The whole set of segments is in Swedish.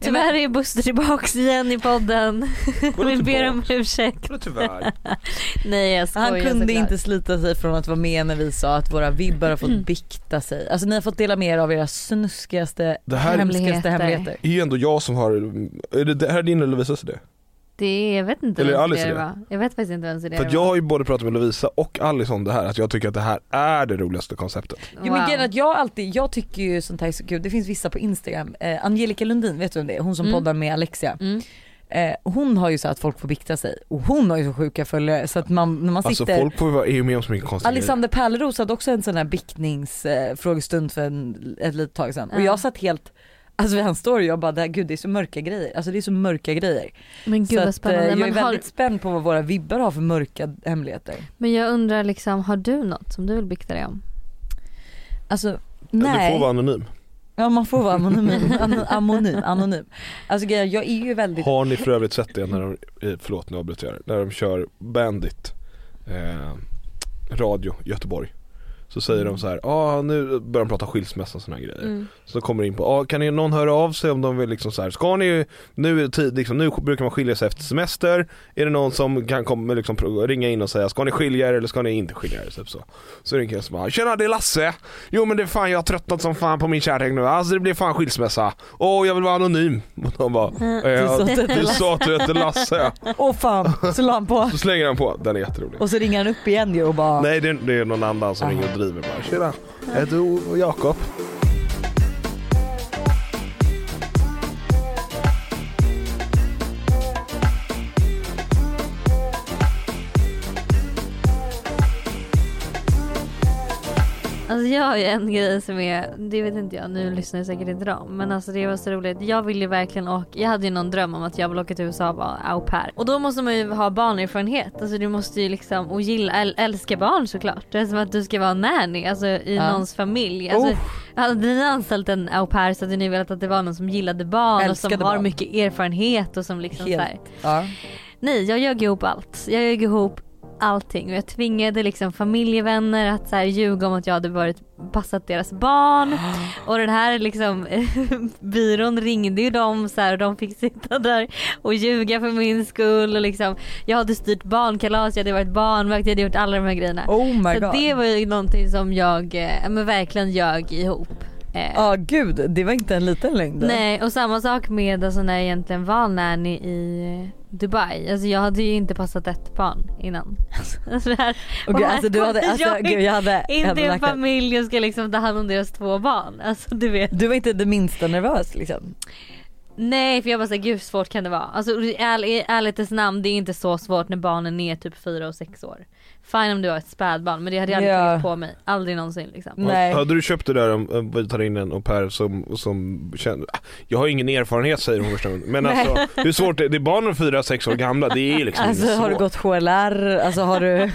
Tyvärr är Buster tillbaks igen i podden. Vadå Vill be om ursäkt. Tyvärr? Nej jag skojar Han kunde såklart. inte slita sig från att vara med när vi sa att våra vibbar har fått bikta sig. Alltså ni har fått dela med er av era snuskigaste, Det här Hemligheter. hemligheter. är ju ändå jag som har, är det, det här är din eller Lovisas idé? Det är, jag vet inte Eller vems Alice det idé. var. Jag vet faktiskt inte För det att jag har ju både pratat med Lovisa och Alice om det här, att jag tycker att det här är det roligaste konceptet. Jo men grejen att jag alltid, jag tycker ju sånt här är så kul, det finns vissa på Instagram, eh, Angelica Lundin, vet du vem det är? Hon som Mm. poddar med Alexia. Mm. Eh, hon har ju så att folk får bikta sig och hon har ju så sjuka följare så att man, när man Alltså sitter folk får ju vara- är ju med om så mycket konstiga Alexander Pärleros hade också en sån här biktningsfrågestund eh, för en, ett litet tag sedan och Ja. jag satt helt Alltså vid hans story jag bara, det här, gud det är så mörka grejer, alltså det är så mörka grejer. Men gud så vad att, spännande. eh, jag är Men, väldigt har, spänd på vad våra vibbar har för mörka hemligheter. men jag undrar liksom, har du något som du vill bikta dig om? Alltså nej. Du får vara anonym. Ja man får vara anonym, An- anonym, anonym. Alltså jag är ju väldigt Har ni för övrigt sett det när de, förlåt nu avbryter jag när de kör Bandit eh, Radio Göteborg så säger de så här, ja ah, nu börjar de prata skilsmässa och här grejer. Mm. Så kommer in på, ah, kan någon höra av sig om de vill liksom så här, ska ni, nu är det tid, liksom, nu brukar man skilja sig efter semester, är det någon som kan komma, liksom, ringa in och säga, ska ni skilja er eller ska ni inte skilja er? Typ så. så ringer jag och bara, tjena det är Lasse, jo men det är fan jag har tröttnat som fan på min kärring nu, alltså det blir fan skilsmässa, åh jag vill vara anonym. Och de bara, eh, du hette du Lasse." sa att du hette Lasse. åh fan, så la han på. Så slänger han på, den är jätterolig. Och så ringer han upp igen ju och bara Nej det är, det är någon annan som ringer och bara, tjena, jag heter Jakob. Alltså jag har ju en grej som är, det vet inte jag, nu lyssnar jag säkert inte de. Men alltså det var så roligt. Jag ville ju verkligen åka, jag hade ju någon dröm om att jag vill åka till USA och vara au pair. Och då måste man ju ha barnerfarenhet. Alltså du måste ju liksom, och gilla, äl, älska barn såklart. Det är som att du ska vara nanny, alltså i Ja. någons familj. Alltså, hade ni anställt en au pair så hade ni velat att det var någon som gillade barn och Älskade som har barn. mycket erfarenhet och som liksom så här, helt, ja. Nej jag ljög ihop allt. Jag ljög ihop allting och jag tvingade liksom familjevänner att så här ljuga om att jag hade varit passat deras barn och den här liksom byrån ringde ju dem så här och de fick sitta där och ljuga för min skull och liksom jag hade styrt barnkalas, jag hade varit barnvakt, jag hade gjort alla de här grejerna. Oh my så god. det var ju någonting som jag eh, men verkligen ljög ihop. Eh, Ja gud, det var inte en liten då. Nej och samma sak med alltså när jag egentligen var nanny i Dubai. Alltså jag hade ju inte passat ett barn innan. Alltså här, alltså, du hade, kommer alltså, jag gud, jag hade, jag inte hade en familj och ska liksom ta hand om deras två barn. Alltså du vet. Du var inte det minsta nervös liksom? Nej för jag bara såhär, gud svårt kan det vara? Alltså i ärlighetens namn det är inte så svårt när barnen är typ fyra och sex år. Fine om du har ett spädbarn men det hade jag aldrig Ja. tagit på mig. Aldrig någonsin liksom. Nej. Hade du köpt det där om om vi tar in en au pair som, som känner, jag har ingen erfarenhet säger hon första gången. Men Nej. alltså hur svårt det är, det är barn fyra, sex år gamla, det är liksom Alltså inte har du svårt. gått HLR, alltså har du,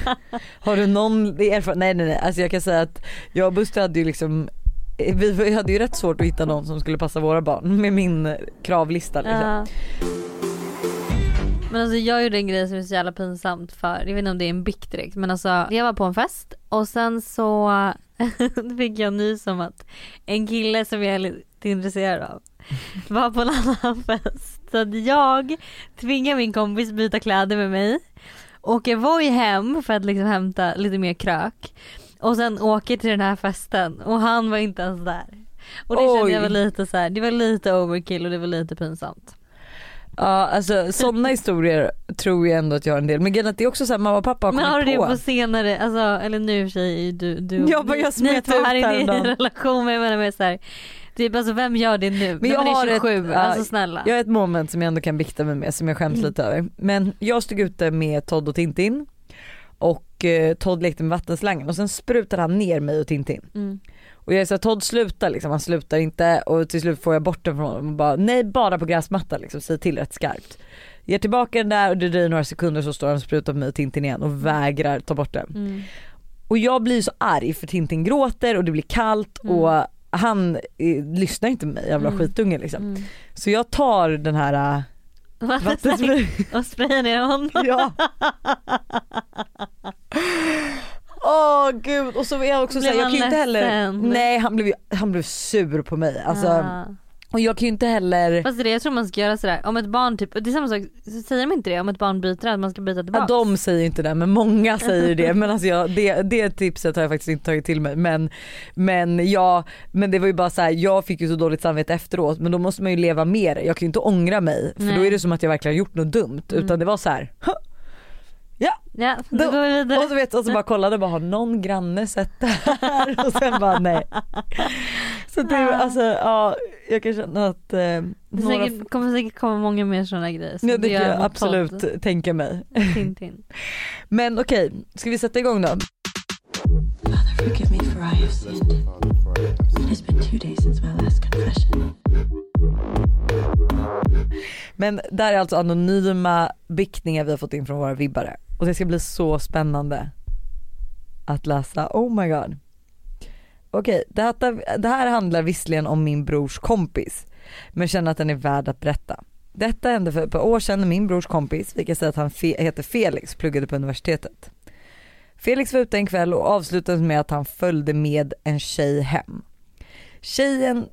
har du någon erfarenhet? Nej nej nej, alltså jag kan säga att jag och Buster hade ju liksom vi hade ju rätt svårt att hitta någon som skulle passa våra barn med min kravlista liksom. Ja. Men alltså jag gjorde en grej som är så jävla pinsamt för, jag vet inte om det är en bikt direkt men alltså jag var på en fest och sen så fick jag nys om att en kille som jag är lite intresserad av var på en annan fest. Så att jag tvingade min kompis byta kläder med mig, åker Voi hem för att liksom hämta lite mer krök och sen åker till den här festen och han var inte ens där. Och det kände Oj. jag var lite så här, det var lite overkill och det var lite pinsamt. Ja alltså sådana historier tror jag ändå att jag har en del men grejen att det är också såhär mamma och pappa har Men har du kommit det på. på senare, alltså, eller nu sig du, du Ja, men jag ni två här i en häromdagen. relation men jag menar med så här, typ alltså vem gör det nu? Men jag När man har är ett- 27, ja, alltså snälla. Jag har ett moment som jag ändå kan bikta mig med som jag skäms Mm. lite över. Men jag stod ute med Todd och Tintin och eh, Todd lekte med vattenslangen och sen sprutade han ner mig och Tintin. Mm. Och jag sa Todd sluta liksom, han slutar inte och till slut får jag bort den från honom och bara nej bara på gräsmattan liksom, säg till rätt skarpt. Ger tillbaka den där och det dröjer några sekunder så står han och sprutar på mig och Tintin igen och vägrar ta bort den. Mm. Och jag blir så arg för Tintin gråter och det blir kallt Mm. och han eh, lyssnar inte på mig jävla Mm. skitunge liksom. Mm. Så jag tar den här äh, Vattenslang vattensprutan och sprayar ner honom. Ja. Åh gud och så är jag också såhär, jag kan ju inte heller, nej han blev, han blev sur på mig alltså. Ah. Och jag kan ju inte heller, Fast det jag tror man ska göra sådär, om ett barn typ, det är samma sak, så säger de inte det om ett barn byter att man ska byta ja, tillbaka? de säger inte det men många säger det men alltså jag, det, det tipset har jag faktiskt inte tagit till mig men, men, jag, men det var ju bara så här, jag fick ju så dåligt samvete efteråt men då måste man ju leva med det. Jag kan ju inte ångra mig för då Nej. är det som att jag verkligen har gjort något dumt utan Mm. det var så här. Ja, då Då- går vi vidare. Och så, vet, och så bara kollade bara har någon granne sett det här? Och sen bara nej. Så det, Ah. alltså ja jag kan känna att eh, Det några, säkert, kommer säkert komma många mer sådana grejer. ja, det kan jag absolut podd. tänka mig. Tintin. Men okej, ska vi sätta igång då? Father, forgive me for I have sinned. It has been two days since my last confession. Men där är alltså anonyma biktningar vi har fått in från våra vibbare. Och det ska bli så spännande att läsa. Oh my god. Okej, det, här- det här handlar visserligen om min brors kompis. Men känner att den är värd att berätta. Detta hände för ett par år sedan när min brors kompis, vi kan säga att han fe- heter Felix, pluggade på universitetet. Felix var ute en kväll och avslutade med att han följde med en tjej hem. Tjejen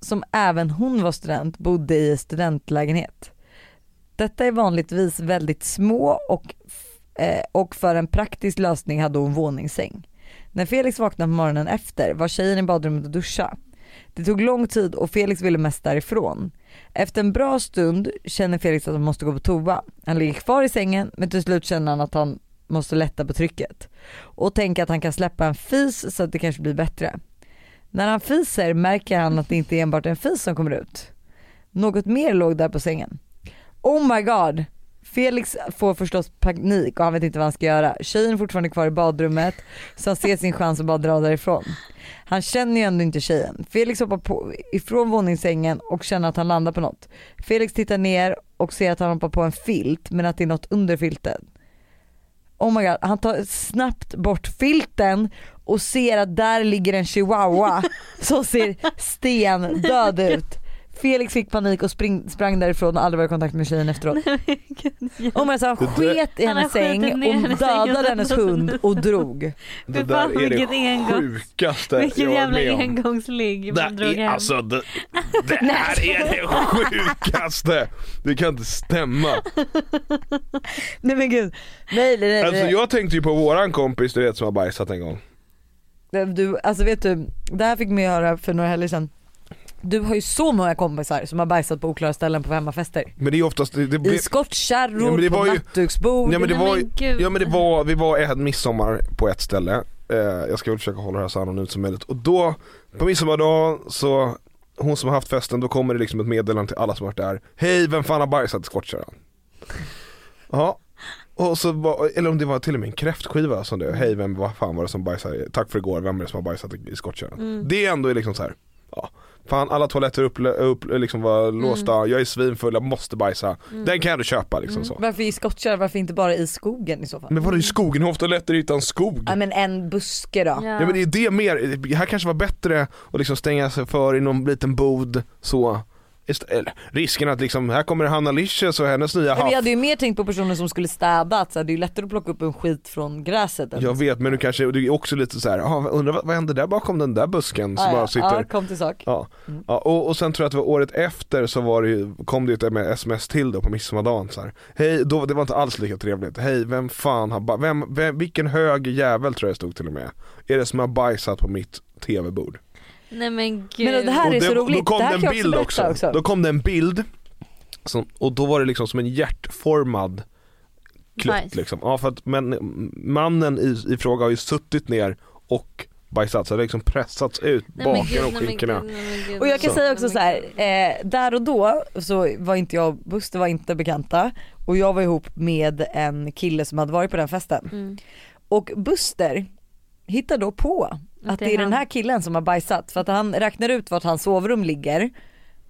som även hon var student bodde i studentlägenhet. Detta är vanligtvis väldigt små och, eh, och för en praktisk lösning hade hon våningssäng. När Felix vaknade på morgonen efter var tjejen i badrummet och duscha. Det tog lång tid och Felix ville mest därifrån. Efter en bra stund känner Felix att han måste gå på toa. Han ligger kvar i sängen men till slut känner han att han måste lätta på trycket och tänker att han kan släppa en fis så att det kanske blir bättre. När han fiser märker han att det inte är enbart en fis som kommer ut. Något mer låg där på sängen. Oh my god! Felix får förstås panik och han vet inte vad han ska göra. Tjejen är fortfarande kvar i badrummet så han ser sin chans att bara dra därifrån. Han känner ju ändå inte tjejen. Felix hoppar på, ifrån våningssängen och känner att han landar på något. Felix tittar ner och ser att han hoppar på en filt men att det är något under filten. Oh my god, han tar snabbt bort filten och ser att där ligger en chihuahua som ser stendöd ut. Felix fick panik och spring, sprang därifrån och aldrig varit i kontakt med tjejen efteråt. Och man där- sket i har hennes säng och dödade hennes hund och drog. Det där är vilket det sjukaste Vilken jag jävla är med om. engångsligg man drog Det är, hem. alltså, det, det här är det sjukaste. Det kan inte stämma. Nej men gud. Nej nej nej. Alltså jag tänkte ju på våran kompis du vet som har bajsat en gång. Du, alltså vet du, det här fick mig höra för några helger sedan. Du har ju så många kompisar som har bajsat på oklara ställen på hemmafester. Men det är oftast, det, det, I skottkärror, Ja, men det på var ju- nattduksbord. Ja men det var ju, ja men det var, vi var en midsommar på ett ställe, eh, jag ska väl försöka hålla det här så anonymt som möjligt och då, på midsommardagen så, hon som har haft festen, då kommer det liksom ett meddelande till alla som varit där, hej vem fan har bajsat i skottkärran? Ja, och så var, eller om det var till och med en kräftskiva som det, hej vem, vad fan var det som bajsade, tack för igår, vem är det som har bajsat i, i skottkärran? Mm. Det är ändå liksom så här. Ja, fan alla toaletter upp, upp, liksom var låsta, jag är svinfull, jag måste bajsa. Den kan jag ändå köpa liksom så. Varför i skottkärra, varför inte bara i skogen i så fall? Men vadå i skogen, hur ofta lätt är det utan skog? Ja men en buske då. Ja. Ja men det är det mer, det här kanske var bättre att liksom stänga sig för i någon liten bod så eller, Risken att liksom, här kommer Hanna Licious och hennes nya haff vi hade ju mer tänkt på personer som skulle städa, att så här, det är ju lättare att plocka upp en skit från gräset. Jag vet men du kanske, det är också lite så här, ah, undrar vad, vad händer där bakom den där busken som ja, bara ja, sitter ja, kom till sak. Ja, Mm. ja och, och sen tror jag att det var året efter så var det ju, kom det ett sms till då på midsommardagen så här. Hej, då, det var inte alls lika trevligt. Hej, vem fan har vem, vem, vilken hög jävel tror jag det stod till och med. Är det som har bajsat på mitt tv-bord? Nej men gud. Men det här och är så Då roligt, kom det här det kan en jag bild också också. berätta också. Då kom det en bild, som, och då var det liksom som en hjärtformad klutt Bajs. liksom. Ja för att men, mannen i, i fråga har ju suttit ner och bajsat så det har liksom pressats ut baken gud, och skinkorna. Och jag kan Så. säga också Nej, så men här, gud. eh, där och då så var inte jag och Buster var inte bekanta och jag var ihop med en kille som hade varit på den festen. Mm. Och Buster hittar då på att det är den han. här killen som har bajsat för att han räknar ut vart hans sovrum ligger.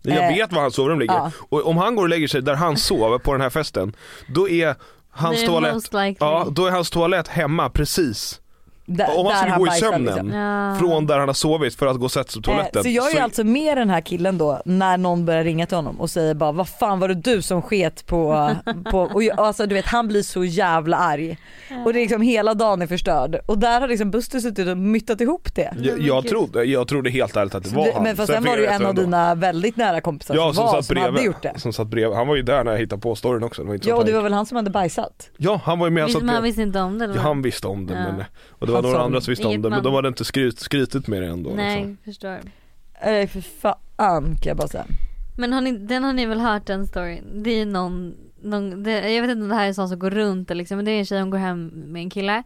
Jag Eh, vet var hans sovrum ligger. ja. Och om han går och lägger sig där han sover på den här festen, då är hans är toalett, ja då är hans toalett hemma precis Där, Om han där skulle gå i bajsar, sömnen. liksom. Ja. Från där han har sovit för att gå och sätta sig på toaletten. Eh, så jag är ju Så- alltså med den här killen då när någon börjar ringa till honom och säger bara vad fan var det du som sket på, på och jag, alltså du vet han blir så jävla arg och det är liksom hela dagen är förstörd och där har liksom Buster suttit och myttat ihop det. jag, jag, trodde, jag trodde helt ärligt att det var Du, han. men fast sen fick var det ju en av ändå. dina väldigt nära kompisar Ja, som, som var, satt som hade bredvid. gjort det. Som satt bredvid. Han var ju där när jag hittade på storyn också. Det var inte så Ja och det han- var väl han som hade bajsat? Ja han var ju med. Visst, så att men han visste inte om det eller? Ja, han visste om det Ja. men, och det var Han några sa andra som visste om det men de hade inte skryt, skrytit med det ändå. Nej, Liksom. förstår. Nej för fan kan jag bara säga. Men har ni, den har ni väl hört den storyn? Det är någon, någon det, jag vet inte om det här är sånt som går runt liksom, men det är en tjej som går hem med en kille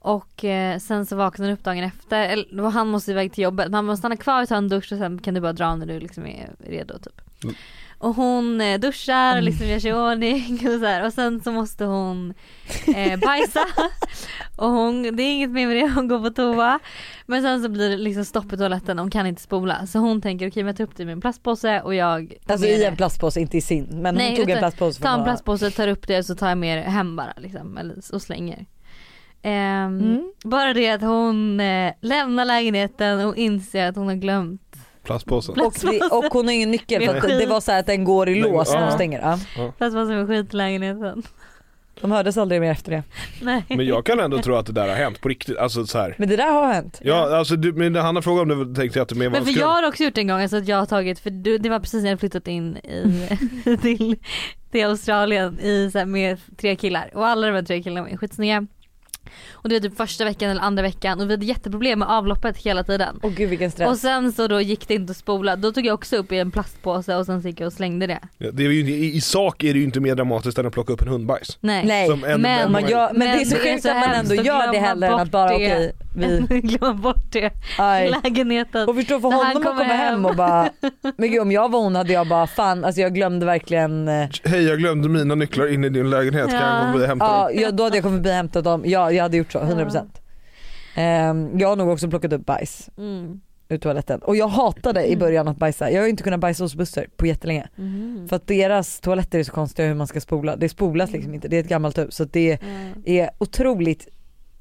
och eh, sen så vaknar hon upp dagen efter, eller och han måste iväg till jobbet, man måste stanna kvar och ta en dusch och sen kan du bara dra när du liksom är redo typ. Mm. Och hon eh, duschar och liksom gör sig i ordning och så här, och sen så måste hon eh, bajsa och hon, det är inget mer med det, hon går på toa men sen så blir det liksom stopp i toaletten, hon kan inte spola så hon tänker okej men jag tar upp det i min plastpåse och jag Alltså i en plastpåse, inte i sin. Men Nej, hon tog en plastpåse Ta en plastpåse, tar upp det så tar jag med det hem bara liksom, och slänger. Ehm, Mm. Bara det att hon eh, lämnar lägenheten och inser att hon har glömt Plastpåsen. Och, det, och hon har ingen nyckel för att det var så här att den går i Den- lås när hon stänger. Ja. plastpåsen med skit i lägenheten. De hördes aldrig mer efter det. Nej. Men jag kan ändå tro att det där har hänt på riktigt. Alltså så här. Men det där har hänt. Ja alltså du, men när Hanna frågade om du tänkte att du med Men för jag har också gjort en gång, alltså att jag har tagit, för du, det var precis när jag flyttat in i, till, till Australien i, så här, med tre killar och alla de här tre killarna var skitsnygga. Och det var typ första veckan eller andra veckan och vi hade jätteproblem med avloppet hela tiden. Åh gud vilken stress. Och sen så då gick det inte att spola, då tog jag också upp i en plastpåse och sen så gick jag och slängde det. Ja, det är ju, i, I sak är det ju inte mer dramatiskt än att plocka upp en hundbajs. Nej. Nej, Som en- men- en- man gör, men, det är så Men det är sjukt så att man ändå gör det hellre än att bara det. okej, vi, Glömma bort det i lägenheten. Och förstå för honom att kommer komma hem hem. och bara, men gud om jag var hon hade jag bara fan alltså jag glömde verkligen eh, Hej jag glömde mina nycklar inne i din lägenhet, kan jag Ja. gå förbi och hämta Ja, dem? jag, då hade jag kommit förbi och hämtat dem, ja jag hade gjort så 100% Ehm, Jag har nog också plockat upp bajs Mm. ur toaletten och jag hatade i början att bajsa, jag har inte kunnat bajsa hos Buster på jättelänge Mhm. För att deras toaletter är så konstiga hur man ska spola, det spolas liksom inte, det är ett gammalt hus så det Ja. är otroligt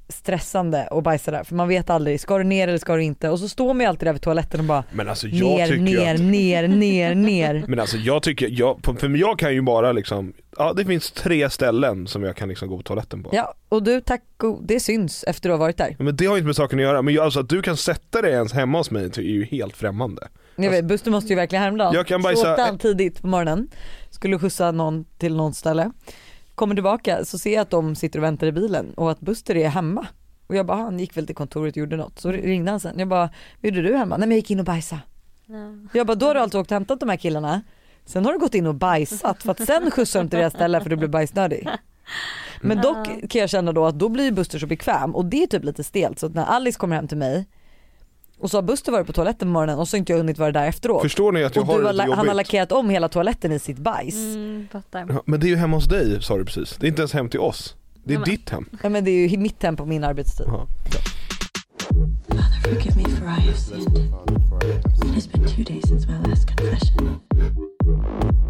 stressande att bajsa där för man vet aldrig, ska du ner eller ska du inte? Och så står man ju alltid där vid toaletten och bara Men alltså jag ner, ner, att, ner, ner, ner. Men alltså jag tycker, jag, för jag kan ju bara liksom, ja det finns tre ställen som jag kan liksom gå på toaletten på. Ja och du tack och det syns efter du har varit där. Men det har inte med saken att göra, men jag, alltså att du kan sätta dig ens hemma hos mig det är ju helt främmande. Jag vet, Buster måste ju verkligen häromdagen. Jag kan Så bajsa- åkte han tidigt på morgonen, skulle skjutsa någon till något ställe. Kommer tillbaka så ser jag att de sitter och väntar i bilen och att Buster är hemma. Och jag bara, han gick väl till kontoret och gjorde något. Så ringde han sen. Jag bara, gjorde du hemma? Nej men jag gick in och bajsade. Ja. Jag bara, då har du alltså åkt och hämtat de här killarna. Sen har du gått in och bajsat för att sen skjutsar de till deras ställe för du blev bajsnödig. Men dock kan jag känna då att då blir Buster så bekväm och det är typ lite stelt så att när Alice kommer hem till mig och så har Buster varit på toaletten på morgonen och så har inte jag hunnit vara där efteråt. Förstår ni att jag och har du det har, lite la- han har jobbigt? lackerat om hela toaletten i sitt bajs. Mm. Ja, Men det är ju hemma hos dig sa du precis, det är inte ens hem till oss. Det är Ja, ditt hem. Ja men det är ju mitt hem på min arbetstid. Jaha. Father,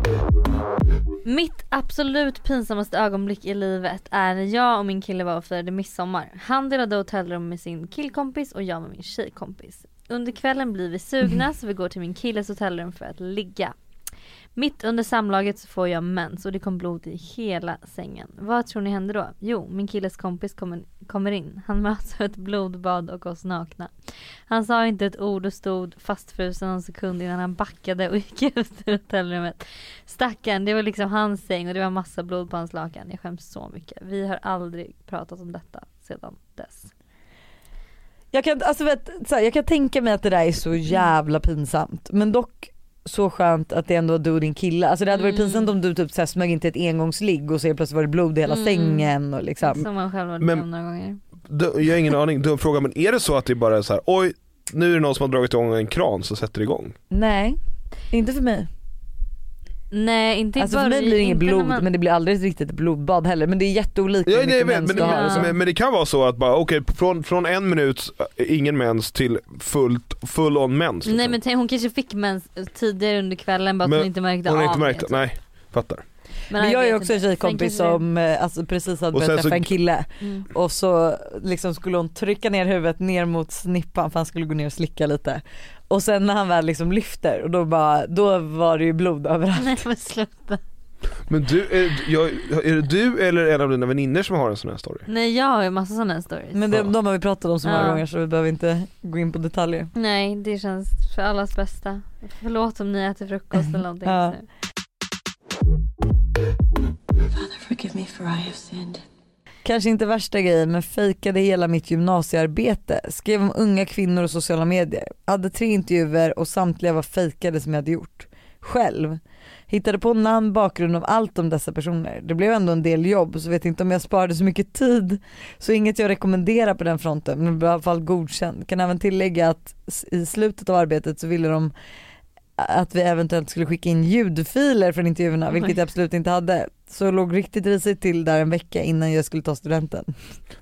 mitt absolut pinsammaste ögonblick i livet är när jag och min kille var och firade midsommar. Han delade hotellrum med sin killkompis och jag med min tjejkompis. Under kvällen blir vi sugna så vi går till min killes hotellrum för att ligga. Mitt under samlaget så får jag mens och det kom blod i hela sängen. Vad tror ni händer då? Jo, min killes kompis kommer, kommer in. Han möts av ett blodbad och oss nakna. Han sa inte ett ord och stod fastfrusen en sekund innan han backade och gick ut ur hotellrummet. Stackarn, det var liksom hans säng och det var massa blod på hans lakan. Jag skäms så mycket. Vi har aldrig pratat om detta sedan dess. Jag kan, alltså vet, så här, jag kan tänka mig att det där är så jävla pinsamt men dock så skönt att det ändå var du och din kille. Alltså det hade varit Mm. pinsamt om du typ så här smög in till ett engångsligg och så plötsligt var det blod i hela Mm. sängen och liksom. Som man själv har Men- med om några gånger. Du- Jag har ingen aning, dum fråga men är det så att det bara är så här, oj nu är det någon som har dragit igång en kran så sätter det igång? Nej, inte för mig. Nej inte i Alltså för mig blir det inget blod man- men det blir aldrig riktigt ett blodbad heller men det är jätteolika Ja, hur mycket mens men, du har. men, så. men, men det kan vara så att bara okej från, från en minut äh, ingen mens till fullt, full on mens. Liksom. Nej men tänk, hon kanske fick mens tidigare under kvällen bara att Men hon inte märkte Hon av inte märkt det. det, nej fattar. Men jag är ju också en tjejkompis som eh, alltså, precis hade börjat så- träffa en kille Mm. och så liksom skulle hon trycka ner huvudet ner mot snippan för han skulle gå ner och slicka lite. Och sen när han väl liksom lyfter och då bara, då var det ju blod överallt. Nej men sluta. Men du, är, jag, är det du eller en av dina väninnor som har en sån här story? Nej jag har ju massa sådana här stories. Men det, Ja. de har vi pratat om så många Ja. gånger så vi behöver inte gå in på detaljer. Nej det känns för allas bästa. Förlåt om ni äter frukost eller någonting. Ja. Father, forgive me for I have sinned. Kanske inte värsta grejen men fejkade hela mitt gymnasiearbete. Skrev om unga kvinnor och sociala medier. Hade tre intervjuer och samtliga var fejkade som jag hade gjort. Själv. Hittade på namn, bakgrund av allt om dessa personer. Det blev ändå en del jobb så vet inte om jag sparade så mycket tid. Så inget jag rekommenderar på den fronten men i alla fall godkänd. Kan även tillägga att i slutet av arbetet så ville de att vi eventuellt skulle skicka in ljudfiler från intervjuerna vilket jag absolut inte hade. Så jag låg riktigt risigt till där en vecka innan jag skulle ta studenten.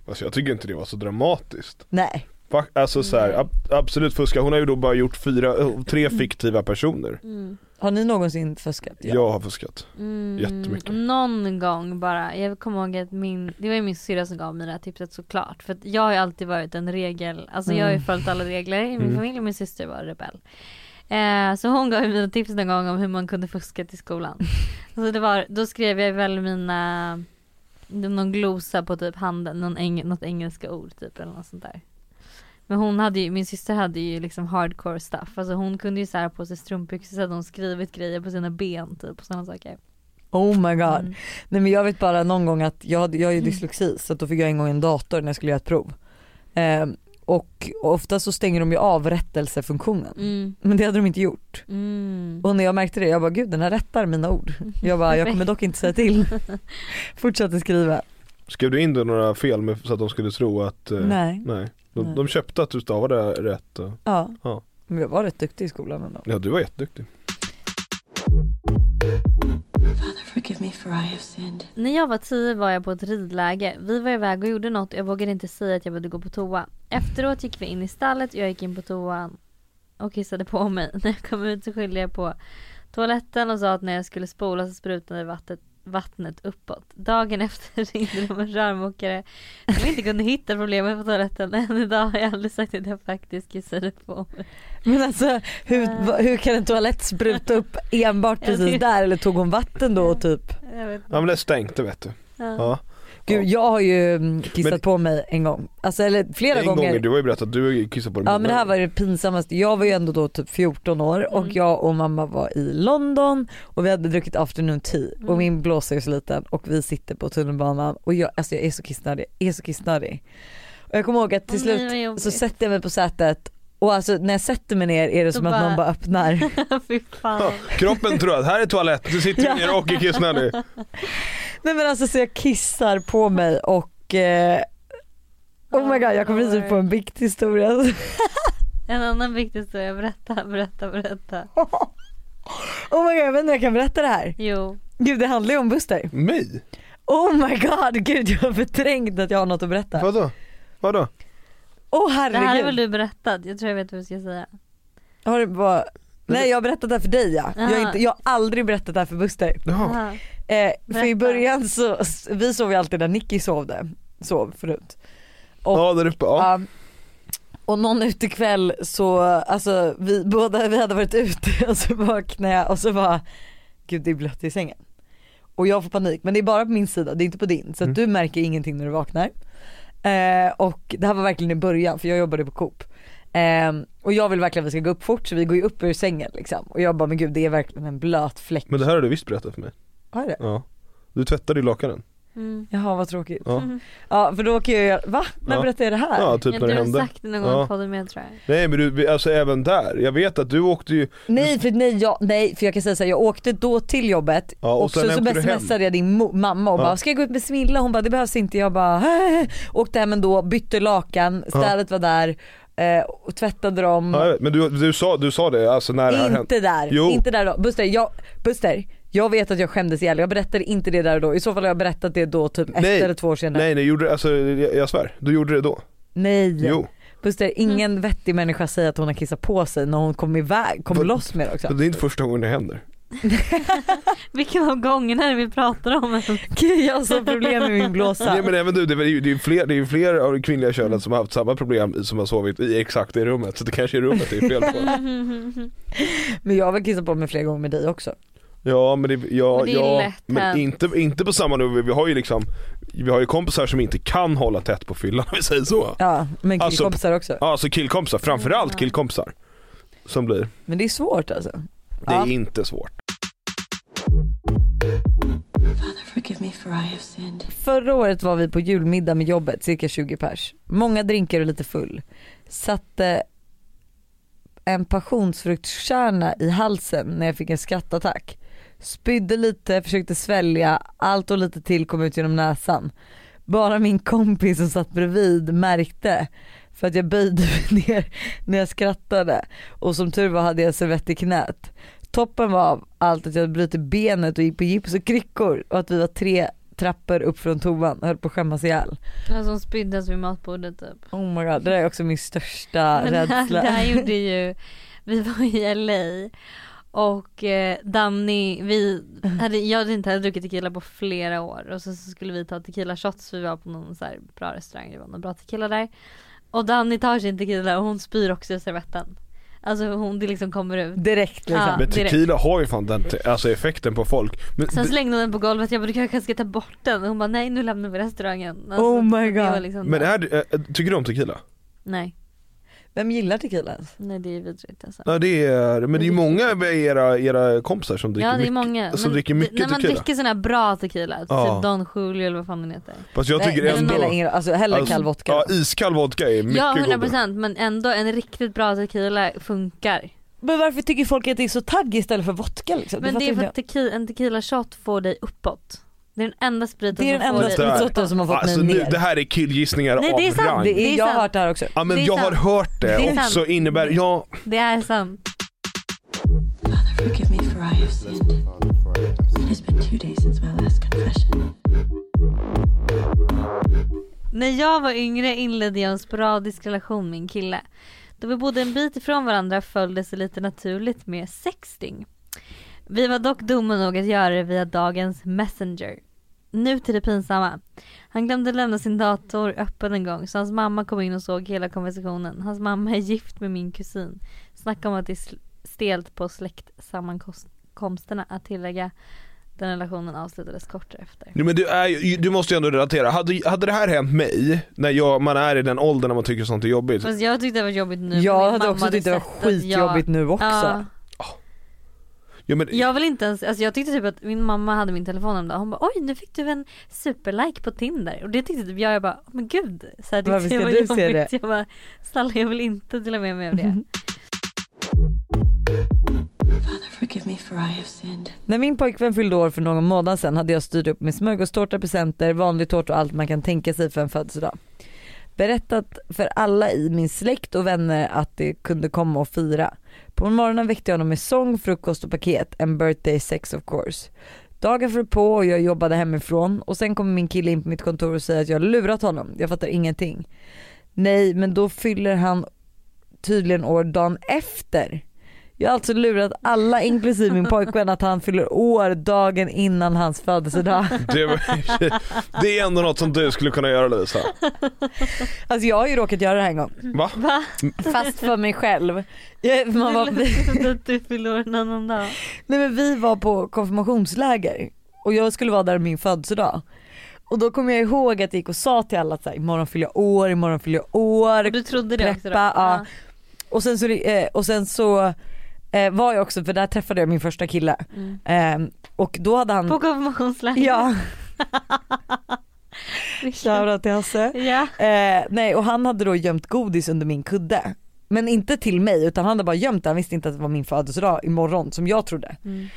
Alltså jag tycker inte det var så dramatiskt. Nej. Alltså så här, ab- absolut fuska, hon har ju då bara gjort fyra, tre fiktiva personer. Mm. Har ni någonsin fuskat? Jag har fuskat. Mm, Jättemycket. Någon gång bara, jag kommer ihåg att min, det var ju min syrra som gav mig det här tipset såklart. För att jag har ju alltid varit en regel, alltså jag har ju Mm. följt alla regler i min Mm. familj och min syster var rebell. Eh, så hon gav ju mina tips en gång om hur man kunde fuska till skolan. så det var, då skrev jag väl mina, någon glosa på typ handen, någon eng, något engelska ord typ eller något sånt där. Men hon hade ju, min syster hade ju liksom hardcore stuff. Alltså hon kunde ju så på sig strumpbyxor så hade hon skrivit grejer på sina ben typ och sådana saker. Oh my god. Mm. Nej men jag vet bara någon gång att jag, jag ju dyslexi så att då fick jag en gång en dator när jag skulle göra ett prov. Ehm, och ofta så stänger de ju av rättelsefunktionen. Mm. Men det hade de inte gjort. Mm. Och när jag märkte det, jag bara gud den här rättar mina ord. Jag bara jag kommer dock inte säga till. Fortsatte skriva. Skrev du in då några fel med, så att de skulle tro att, eh, Nej. nej. De, Nej. de köpte att du stavade rätt och, Ja. Ja. Men jag var rätt duktig i skolan ändå. ja du var jätteduktig. När jag var tio var jag på ett ridläge. Vi var iväg och gjorde något och jag vågade inte säga att jag behövde gå på toa. Efteråt gick vi in i stallet och jag gick in på toan och kissade på mig. När jag kom ut så skyllde jag på toaletten och sa att när jag skulle spola så sprutade vattnet, vattnet uppåt. Dagen efter ringde de en rörmokare som inte kunde hitta problemet på toaletten. Än idag har jag aldrig sagt att jag faktiskt kissade på mig. Men alltså hur, va- hur kan en toalett spruta upp enbart precis där eller tog hon vatten då och typ? Jag vet Ja men det är stängt det vet du. Ja. Ja. Gud jag har ju mm, kissat Men- på mig en gång. Alltså eller flera En gånger. gång, du har ju berättat att du kissade på dig Ja men det här var gånger. det pinsammaste. Jag var ju ändå då typ 14 år och Mm. jag och mamma var i London och vi hade druckit afternoon tea och Mm. min blåsa är så liten och vi sitter på tunnelbanan och jag, alltså jag är så kissnödig, jag är så kissnödig. Och jag kommer ihåg att till slut så sätter jag mig på sätet och alltså när jag sätter mig ner är det Då som att bara- någon bara öppnar. Fy fan. Ja, kroppen tror att här är toalett, du sitter Ja. ner och är kissnödig. Nej men alltså så jag kissar på mig och eh, Oh my god jag kommer precis på en viktig historia. En annan viktig historia, berätta, berätta, berätta. Oh my god jag vet inte om jag kan berätta det här. Jo. Gud det handlar ju om Buster. Mig? Oh my god, gud jag har förträngt att jag har något att berätta. Vadå? Vadå? Åh Det här är herregud. väl du berättat? Jag tror jag vet vad du ska säga. Har du bara... Nej jag har berättat det här för dig ja. Jag har, inte, jag har aldrig berättat det här för Buster. Jaha. Eh, för i början så, vi sov ju alltid där Nicky sovde, sov förut. Och, Ja där uppe, ja. ja, och någon utekväll så, alltså vi båda, vi hade varit ute och så vaknade jag och så var gud det är blött i sängen. Och jag får panik, men det är bara på min sida, det är inte på din. Så att Mm. du märker ingenting när du vaknar. Eh, och det här var verkligen i början för jag jobbade på Coop. Eh, och jag vill verkligen att vi ska gå upp fort så vi går ju upp ur sängen liksom. Och jag bara men gud det är verkligen en blöt fläck. Men det här har du visst berättat för mig. Har det? Ja. Du tvättade i lakanen. Mm. Jaha vad tråkigt. Ja. Ja för då kan jag göra, va? När Ja. berättade jag det här? Ja, typ jag när det tror du har hände. sagt det någon gång Ja. podden med tror jag. Nej men du, alltså även där. Jag vet att du åkte ju, Nej för nej, jag, nej för jag kan säga såhär, jag åkte då till jobbet Ja, och och, sen så, så smsade jag din mamma och Ja. bara ska jag gå ut med Smilla? Hon bara det behövs inte. Jag bara åkte hem ändå, bytte lakan, städet var där eh, och tvättade dem. ja, jag vet, men du, du, sa, du sa det alltså när det här hände. inte där, Jo. inte där då. Buster, jag, Buster, jag vet att jag skämdes ihjäl, jag berättade inte det där och då. I så fall har jag berättat det då typ ett eller två år senare. Nej nej, gjorde, alltså, jag, jag svär, du gjorde det då. Nej. Jo. Buster, ingen vettig människa säger att hon har kissat på sig när hon kom iväg, kom Vad- loss med det också. Det är inte första gången det händer. Vilken av gångerna vi pratar om Gud jag har så problem med min blåsa. Nej men även du, det är ju det är fler, det är fler av det kvinnliga könet som har haft samma problem som har sovit i exakt det rummet. Så det kanske är rummet det är fel på. Men jag har väl kissat på mig flera gånger med dig också. Ja men det, ja, Men det är ja, lätt men hänt. inte, inte på samma nivå. Vi har ju liksom, vi har ju kompisar som inte kan hålla tätt på fyllan om vi säger så. Ja men Alltså- killkompisar också. Ja alltså killkompisar, framförallt killkompisar. Som blir, Men det är svårt alltså. Det är Ja. inte svårt. Förra året var vi på julmiddag med jobbet, cirka 20 pers. Många drinkar och lite full. Satte en passionsfruktkärna i halsen när jag fick en skrattattack. Spydde lite, försökte svälja, allt och lite till kom ut genom näsan. Bara min kompis som satt bredvid märkte för att jag böjde mig ner när jag skrattade och som tur var hade jag servett i knät. Toppen var av allt att jag hade brutit benet och gick på gips och kryckor och att vi var tre trappor upp från toan och höll på att skämmas ihjäl. Han som spyddes vid matbordet typ. Oh my god, det där är också min största Men rädsla. det här gjorde ju, vi var i LA och eh, Danny, vi hade, jag hade inte hade druckit tequila på flera år och så, så skulle vi ta tequila shots vi var på någon så bra restaurang, det var någon bra tequila där. Och Danny tar sin tequila och hon spyr också i servetten. Alltså hon, det liksom kommer ut. Direkt liksom. Ja. Men direkt. tequila har ju fan den te- alltså effekten på folk. Men Sen slängde hon den på golvet, jag bara du kanske ska ta bort den och hon bara nej nu lämnar vi restaurangen. Alltså, Oh my God. Liksom, men är, det- äh, tycker du om tequila? Nej, Vem gillar tequila ens? nej det är vidrigt alltså. Ja det är, men det är ju många av era, era kompisar som dricker Ja det är mycket. många. som Men dricker det- mycket När man tequila. dricker sån här bra tequila, Ja. typ Don Julio eller vad fan den heter. Fast jag tycker Nej, det ändå, spelar ingen alltså hellre Alltså, kall vodka. ja iskall vodka är mycket Ja godare. 100% men ändå en riktigt bra tequila funkar. Men varför tycker folk att det är så tagg istället för vodka liksom? Men fattar det är för att tequila, en tequila shot får dig uppåt. Det är den enda spriten Det är som den får enda spritsorten som har fått Alltså mig nu, ner. det här är killgissningar Nej, av det är sant. rang. Det är, jag har sant. hört det här också. Ja men Det är jag har sant. hört det, Det är och sant. så innebär, ja Det är sant. Father, forgive me for I have sinned. It has been two days since my last confession. När jag var yngre inledde jag en sporadisk relation med en kille. Då vi bodde en bit ifrån varandra föll det sig lite naturligt med sexting. Vi var dock dumma nog att göra det via dagens messenger. Nu till det pinsamma. Han glömde lämna sin dator öppen en gång så hans mamma kom in och såg hela konversationen. Hans mamma är gift med min kusin. Snacka om att det är stelt på släktsammankomsterna att tillägga. Den relationen avslutades kort därefter. Nej, men du, är, du måste ju ändå relatera, hade, hade det här hänt mig, när jag, man är i den åldern när man tycker sånt är jobbigt Fast jag tyckte det var jobbigt nu. Jag hade också tyckt det var att jag- skitjobbigt nu också. Ja, ja, men, jag vill inte ens, alltså jag tyckte typ att min mamma hade min telefon en dag hon bara oj nu fick du en superlike på Tinder och det tyckte typ jag, jag bara men gud. Så här, det Varför tyckte ska jag var du se jobbigt. Jag bara snälla jag vill inte dela med mig av det. När min pojkvän fyllde år för någon månad sedan hade jag styrt upp med smörgåstårta, presenter, vanlig tårta och allt man kan tänka sig för en födelsedag. Berättat för alla i min släkt och vänner att de kunde komma och fira. På morgonen väckte jag honom med sång, frukost och paket, en birthday sex of course. Dagen föll på och jag jobbade hemifrån och sen kommer min kille in på mitt kontor och säger att jag lurat honom. Jag fattar ingenting. Nej men då fyller han tydligen år dagen efter. Jag har alltså lurat alla inklusive min pojkvän att han fyller år dagen innan hans födelsedag. det, var- det är ändå något som du skulle kunna göra Lisa. Alltså jag har ju råkat göra det här en gång. Va? Va? Fast för mig själv. Jag, man var, att du fyller år en annan dag. nej men vi var på konfirmationsläger och jag skulle vara där min födelsedag. Och då kommer jag ihåg att jag gick och sa till alla att så här, imorgon fyller jag år, imorgon fyller jag år. Och du trodde det också då? Preppa, ja. Och sen så, eh, och sen så eh, var jag också, för där träffade jag min första kille. Mm. Eh, och då hade han, På konfirmationsläger? ja, shoutout till Hasse. Ja. Eh, nej och han hade då gömt godis under min kudde. Men inte till mig utan han hade bara gömt det, han visste inte att det var min födelsedag imorgon som jag trodde. Mm.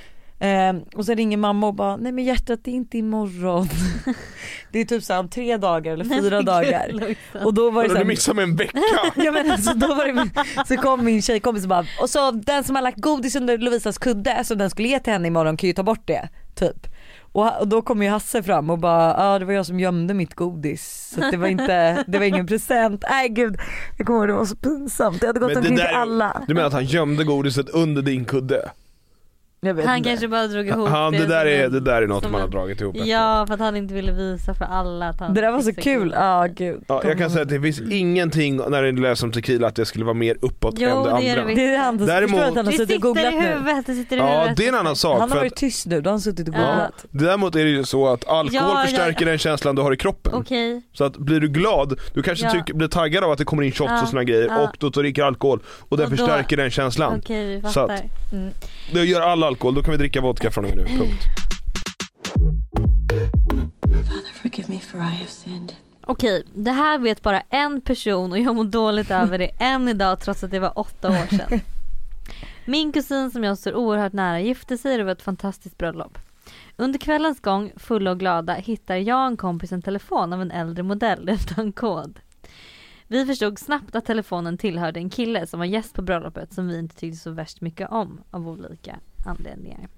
Eh, och sen ringer mamma och bara, nej men hjärtat det är inte imorgon. det är typ såhär om tre dagar eller fyra dagar. gud. Och då var det Du såhär, missade med en vecka. ja, men alltså, då var det så kom min tjejkompis och bara, och så den som har lagt godis under Lovisas kudde som den skulle ge till henne imorgon kan ju ta bort det. Typ. Och, och då kom ju Hasse fram och bara, ja ah, det var jag som gömde mitt godis. Så det var inte, det var ingen present. Nej gud, jag kommer ihåg det var så pinsamt. Jag hade gått omkring till alla. Du menar att han gömde godiset under din kudde? Jag vet Han inte. kanske bara drog ihop Han, det, där är, det där är något man har dragit ihop efter. Ja för att han inte ville visa för alla att han Det där var så kul, ja gud. Ja, jag kan säga att det finns ingenting när det läser om tequila att det skulle vara mer uppåt Jo, än det det andra. det Det är han, Däremot- förstår att han har suttit och sitter googlat i nu. huvudet, det sitter i Ja det är en annan sak. Han har varit tyst nu, då har han suttit och Ja. googlat. däremot är det ju så att alkohol Ja, ja. förstärker den känslan du har i kroppen. Okej, Så att blir du glad, du kanske Ja. tycker, blir taggad av att det kommer in shots Ja, och såna grejer ja. och då dricker alkohol och det Och då- förstärker den känslan. okej vi Så fattar. att- Mm. Det gör all alkohol, då kan vi dricka vodka från och med nu. Punkt. Okej, det här vet bara en person och jag mår dåligt över det än idag trots att det var åtta år sedan. Min kusin som jag står oerhört nära gifte sig och det var ett fantastiskt bröllop. Under kvällens gång, fulla och glada, hittar jag och en kompis en telefon av en äldre modell utan kod. Vi förstod snabbt att telefonen tillhörde en kille som var gäst på bröllopet som vi inte tyckte så värst mycket om av olika anledningar.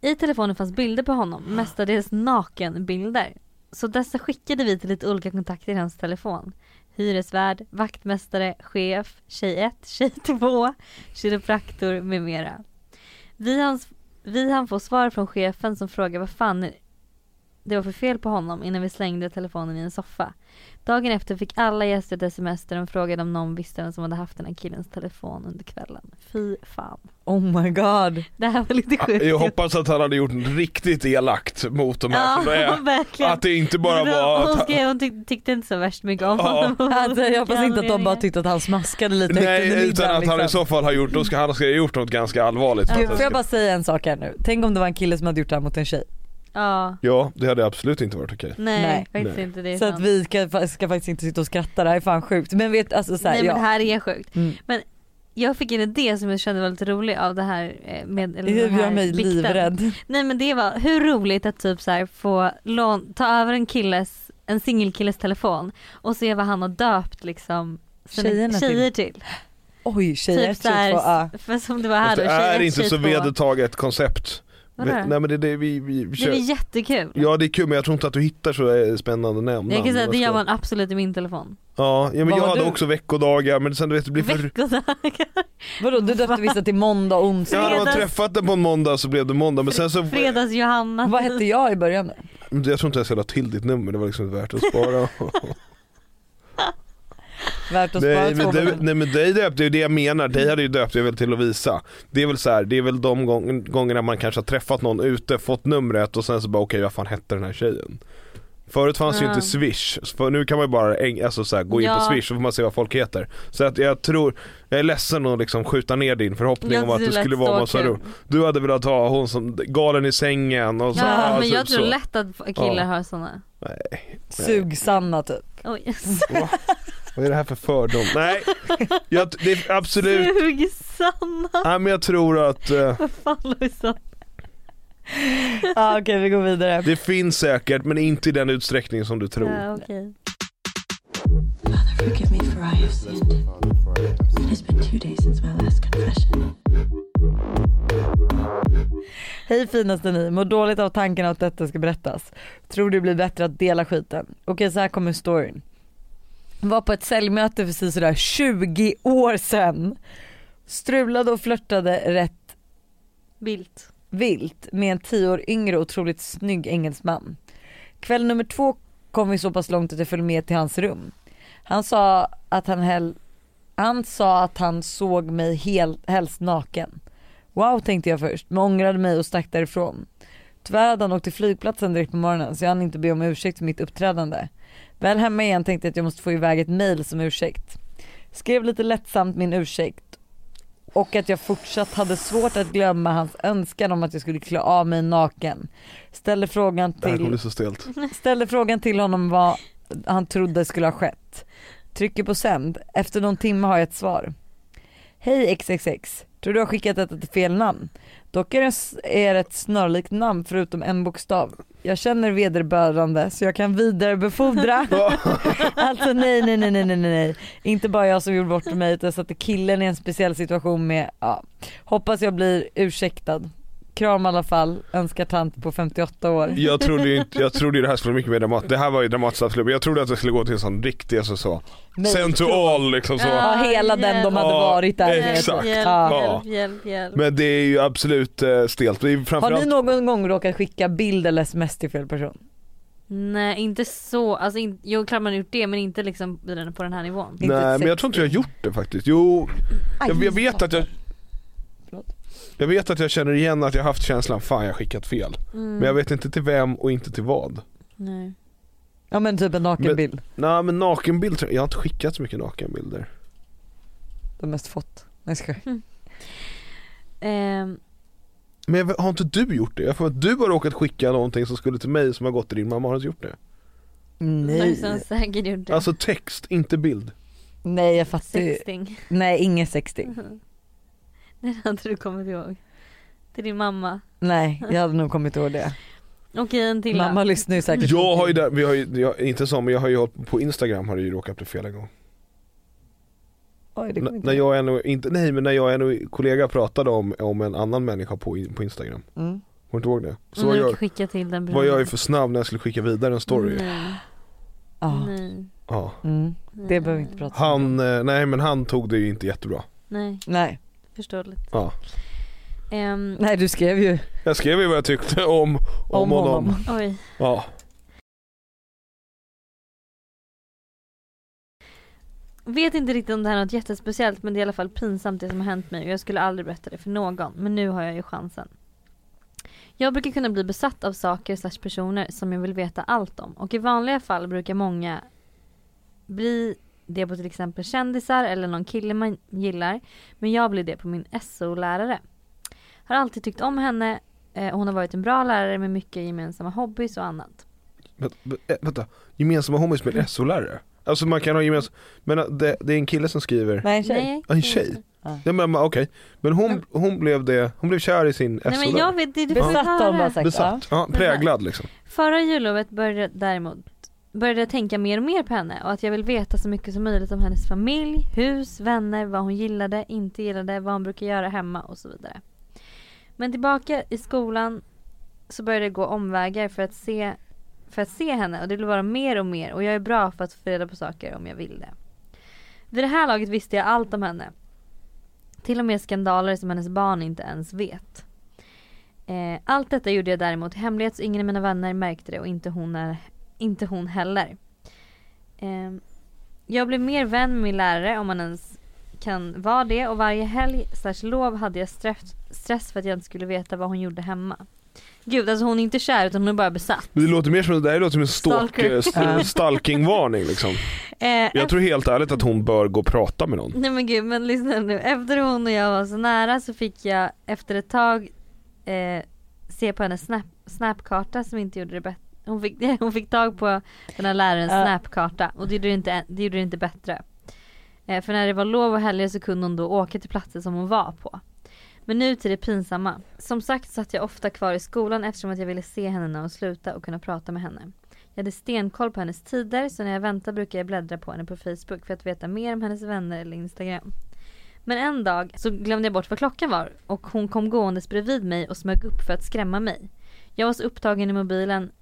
I telefonen fanns bilder på honom, mestadels nakenbilder. Så dessa skickade vi till lite olika kontakter i hans telefon. Hyresvärd, vaktmästare, chef, tjej 1, tjej 2, kiropraktor med mera. Vi hann, vi hann få svar från chefen som frågade vad fan det var för fel på honom innan vi slängde telefonen i en soffa. Dagen efter fick alla gäster ett sms där de frågade om någon visste vem som hade haft den här killens telefon under kvällen. Fy fan. Oh my god. Det här var lite sjukt. Jag hoppas att han hade gjort riktigt elakt mot de här det Ja, verkligen. Att det inte bara var Hon skrev hon tyck, tyckte inte så värst mycket om Ja. honom. Alltså, jag hoppas inte att de bara tyckte att han smaskade lite Nej utan middagen, att han i liksom. så fall har gjort, då ska han ska ha gjort något ganska allvarligt. det får jag bara säga en sak här nu? Tänk om det var en kille som hade gjort det här mot en tjej. Ja, Ja det hade absolut inte varit okej. nej, Nej. faktiskt Nej. inte det Så sant. att vi ska, ska faktiskt inte sitta och skratta, det här är fan sjukt. Men vet alltså så här, Nej men ja. det här är sjukt. Mm. Jag fick en idé som jag kände var lite rolig av det här eh, med eller Det gör mig bikten. livrädd. Nej men det var hur roligt att typ så här få lån, ta över en killes, en singelkilles telefon och se vad han har döpt liksom sina Tjejerna till. tjejer till. Oj tjejer, typ så här, två, ja. för som det var här då, det är inte så vedertaget koncept. Vadå? Nej men det, det vi, vi, vi Det kör. är jättekul. Ja det är kul men jag tror inte att du hittar så spännande namn. Jag kan säga att det gör ska- man absolut i min telefon. Ja, ja men Vad jag har hade du? också veckodagar men sen du vet det blir för Veckodagar. Vadå du döpte vissa till måndag och onsdag? Ja, hade man Fredags- träffat den på en måndag så blev det måndag men sen så Fredags-Johanna. Vad hette jag i början? Jag tror inte jag la till ditt nummer, det var liksom inte värt att spara. Värt att nej, men det, månader. nej men dig döpte ju det jag menar, dig hade ju döpt jag väl till Lovisa. Det är väl så här, det är väl de gång, gångerna man kanske har träffat någon ute, fått numret och sen så bara okej vad fan hette den här tjejen? Förut fanns ju Ja. inte swish, för nu kan man ju bara alltså så här, gå in Ja. på swish så får man se vad folk heter. Så att jag tror, jag är ledsen att liksom skjuta ner din förhoppning Jag om att det skulle vara så massa ro. Du hade velat ha hon som galen i sängen och så. Ja men alltså, jag tror så. lätt att killar Ja. har såna. Nej, Sugsanna typ. Oj. vad är det här för fördom? Nej, jag, det är absolut Sugsanna. Nej men jag tror att eh, Vad fan Lojsan. Ja okej vi går vidare. det finns säkert men inte i den utsträckning som du tror. Ja okej. Father, forgive me for I have sinned. It has been two days since my last confession. Hej finaste ni, mår dåligt av tanken att detta ska berättas. Tror det blir bättre att dela skiten. Okej så här kommer storyn. Var på ett säljmöte för sådär 20 år sedan. Strulade och flörtade rätt Bilt. vilt med en 10 år yngre otroligt snygg engelsman. Kväll nummer två kom vi så pass långt att jag följde med till hans rum. Han sa att han, hel- han, sa att han såg mig helt, helst naken. Wow tänkte jag först, men ångrade mig och stack därifrån. Tyvärr hade han åkt till flygplatsen direkt på morgonen så jag hann inte be om ursäkt för mitt uppträdande. Väl hemma igen tänkte jag att jag måste få iväg ett mail som ursäkt. Skrev lite lättsamt min ursäkt och att jag fortsatt hade svårt att glömma hans önskan om att jag skulle klä av mig naken. Ställde frågan till, ställde frågan till honom vad han trodde skulle ha skett. Trycker på sänd. Efter någon timme har jag ett svar. Hej XXX. Tror du har skickat detta till fel namn? Dock är det ett snarlikt namn förutom en bokstav. Jag känner vederbörande så jag kan vidarebefordra. alltså nej nej nej nej nej nej. Inte bara jag som gjorde bort mig utan jag satte killen i en speciell situation med, ja. Hoppas jag blir ursäktad. Kram i alla fall, önskar tant på 58 år. Jag trodde ju inte, jag trodde ju det här skulle bli mycket mer dramatiskt. Det här var ju dramatiskt absolut. Jag trodde att det skulle gå till en sån riktig, alltså så. Send to all liksom så. Ja hela den de hade Ja, varit där. exakt. Hjälp, Ja. hjälp, hjälp, hjälp. Men det är ju absolut eh, stelt. Det är ju Har framförallt... ni någon gång råkat skicka bild eller sms till fel person? Nej inte så, alltså in, jo klart man har gjort det men inte liksom på den här nivån. Inte Nej men jag tror inte jag har gjort det faktiskt. Jo, jag, jag vet att jag... Jag vet att jag känner igen att jag haft känslan, fan jag har skickat fel. Mm. Men jag vet inte till vem och inte till vad. Nej. Ja men typ en nakenbild. Nej men nakenbild, jag har inte skickat så mycket nakenbilder. De mest fått. Nej, jag skojar. Ehm, Men jag, har inte du gjort det? Jag får att du har råkat skicka någonting som skulle till mig som har gått till din mamma, har du inte gjort det? Nej. Som säkert gjort det. Alltså text, inte bild. Nej jag fattar. Sexting. Nej ingen sexting. Det hade du kommit ihåg. Till din mamma. Nej jag hade nog kommit ihåg det. Okej en till Mamma lyssnar ju säkert. Jag har ju där, vi har ju, jag, inte så men jag har ju hållit på Instagram har det ju råkat bli fel en gång. Oj, det N- när jag nog, inte, nej men när jag och en kollega pratade om, om en annan människa på, på Instagram. Mm. Kommer du inte ihåg det? Så var jag, skicka till den var jag ju för snabb när jag skulle skicka vidare en story. Nej. Ja. Nej. Ja. Mm. Det behöver vi inte prata om. Han, eh, nej men han tog det ju inte jättebra. Nej, Nej. Förståeligt. Ja. Ehm, Nej du skrev ju Jag skrev ju vad jag tyckte om, om, om honom. honom. oj. Ja. Vet inte riktigt om det här är något jättespeciellt men det är i alla fall pinsamt det som har hänt mig och jag skulle aldrig berätta det för någon men nu har jag ju chansen. Jag brukar kunna bli besatt av saker slash personer som jag vill veta allt om och i vanliga fall brukar många bli det på till exempel kändisar eller någon kille man gillar men jag blir det på min SO-lärare. Har alltid tyckt om henne eh, hon har varit en bra lärare med mycket gemensamma hobbys och annat. Vänta, vä- vänta. gemensamma hobbys med en SO-lärare? Alltså man kan ha gemensamma, men äh, det, det är en kille som skriver, Nej en tjej. Nej, Ja, en tjej? Ja. ja, men men okej, men hon, hon blev det, hon blev kär i sin Nej men jag SO-lärare vet, det du får Besatt har hon bara höra. sagt. Besatt, ja, präglad liksom Förra jullovet började däremot började jag tänka mer och mer på henne och att jag vill veta så mycket som möjligt om hennes familj, hus, vänner, vad hon gillade, inte gillade, vad hon brukar göra hemma och så vidare. Men tillbaka i skolan så började jag gå omvägar för att se för att se henne och det blev bara mer och mer och jag är bra för att få reda på saker om jag vill det. Vid det här laget visste jag allt om henne. Till och med skandaler som hennes barn inte ens vet. Eh, allt detta gjorde jag däremot i hemlighet så ingen av mina vänner märkte det och inte hon, är, inte hon heller. Eh, jag blev mer vän med min lärare om man ens kan vara det och varje helg slash lov hade jag stress, för att jag inte skulle veta vad hon gjorde hemma. Gud alltså hon är inte kär utan hon är bara besatt. Det låter mer som, det här låter som en stalk, eh, st- stalkingvarning liksom Eh, Jag tror helt ärligt att hon bör gå och prata med någon Nej men gud men lyssna nu. Efter hon och jag var så nära så fick jag efter ett tag eh, se på hennes snap, snapkarta som inte gjorde det bättre. Hon fick, hon fick tag på den här lärarens Ja. snapkarta och det gjorde det inte, det gjorde det inte bättre. Eh, för när det var lov och helger så kunde hon då åka till platser som hon var på. Men nu till det pinsamma. Som sagt satt jag ofta kvar i skolan eftersom att jag ville se henne när hon slutade och kunna prata med henne. Jag hade stenkoll på hennes tider så när jag väntar brukar jag bläddra på henne på Facebook för att veta mer om hennes vänner eller Instagram. Men en dag så glömde jag bort vad klockan var och hon kom gåendes bredvid mig och smög upp för att skrämma mig. Jag var så upptagen i mobilen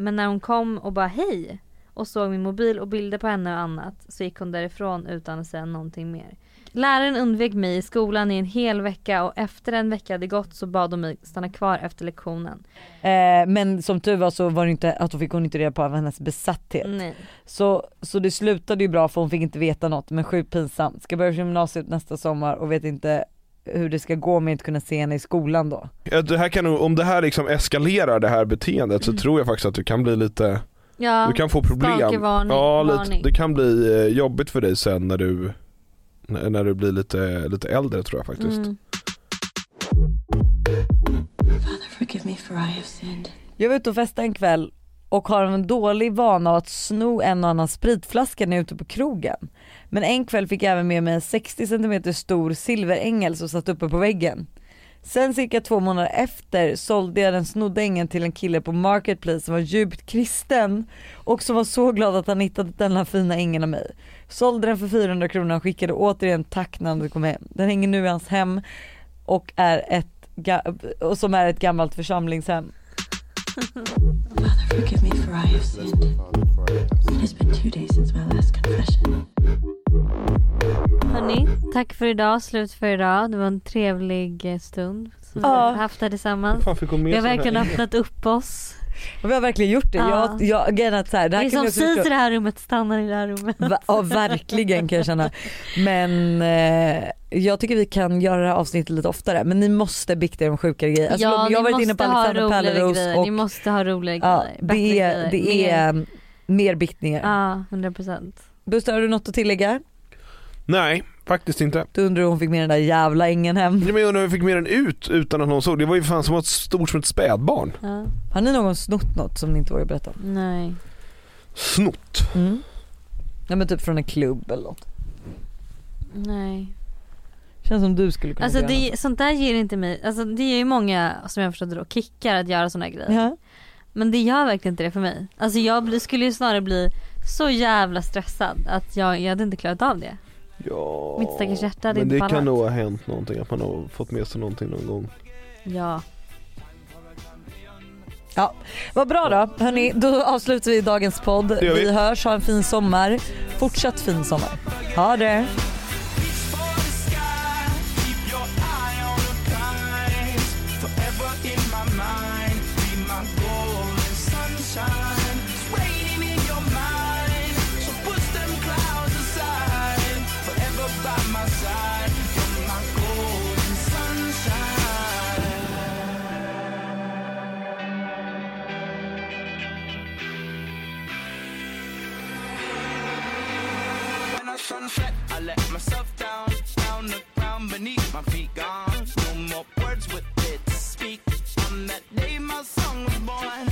men när hon kom och bara hej och såg min mobil och bilder på henne och annat så gick hon därifrån utan att säga någonting mer. Läraren undvek mig i skolan i en hel vecka och efter en vecka hade gått så bad hon mig stanna kvar efter lektionen. Eh, men som tur var så var det inte, att då fick hon inte reda på hennes besatthet. Nej. Så, så det slutade ju bra för hon fick inte veta något men sjukt pinsamt. Ska börja gymnasiet nästa sommar och vet inte hur det ska gå med att inte kunna se henne i skolan då. Det här kan, Om det här liksom eskalerar det här beteendet så Mm. tror jag faktiskt att du kan bli lite, Ja, du kan få problem stalkervarning, Ja, lite, varning. det kan bli eh, jobbigt för dig sen när du när du blir lite, lite äldre tror jag faktiskt Mm. Jag var ute och festade en kväll och har en dålig vana att sno en och annan spritflaska när jag är ute på krogen. Men en kväll fick jag även med mig en 60 cm stor silverängel som satt uppe på väggen. Sen cirka två månader efter sålde jag den snodda ängeln till en kille på Marketplace som var djupt kristen och som var så glad att han hittat denna fina ängeln av mig. Sålde den för 400 kronor och skickade återigen tack när han kom hem. Den hänger nu i hans hem och är ett och som är ett gammalt församlingshem. Father, forgive me for I have sinned. It has been two days since my last confession. Hörni, tack för idag, slut för idag. Det var en trevlig eh, stund som vi Ja. har haft här tillsammans. Vi har verkligen öppnat upp oss. Och vi har verkligen gjort det. Ja. Jag, jag, är att så här, det här Det kan som jag också sägs i det här rummet stannar i det här rummet. Va, ja verkligen kan jag känna. Men eh, jag tycker vi kan göra det här avsnittet lite oftare. Men ni måste bikta er om sjukare grejer. Alltså, ja, jag har ni varit inne på måste ha Alexander Pärleros grejer. och Ni måste ha roliga ja, grejer. Det, är, grejer. det Mer- är mm, mer biktningar. Ja, 100 procent. Buster har du något att tillägga? Nej, faktiskt inte. Du undrar hur hon fick med den där jävla ängen hem. Ja, men jag undrar hur jag fick med den ut utan att någon såg. Det var ju fan som att stort som ett spädbarn. Ja. Har ni någon snott något som ni inte vågar berätta om? Nej. Snott. Mm. Ja men typ från en klubb eller något. Nej. Känns som du skulle kunna Alltså göra något. det, sånt där ger inte mig, alltså det ger ju många som jag förstår då kickar att göra såna här grejer. Ja. Men det gör verkligen inte det för mig. Alltså jag skulle ju snarare bli så jävla stressad att jag, jag hade inte klarat av det. Ja, Mitt stackars hjärta hade men inte det pallat. kan nog ha hänt någonting, att man har fått med sig någonting någon gång. Ja. Ja, vad bra då. Hörni, då avslutar vi dagens podd. Det gör vi. vi hörs, ha en fin sommar. Fortsatt fin sommar. Ha det. My feet gone. No more words with it to speak. On that day my song was born.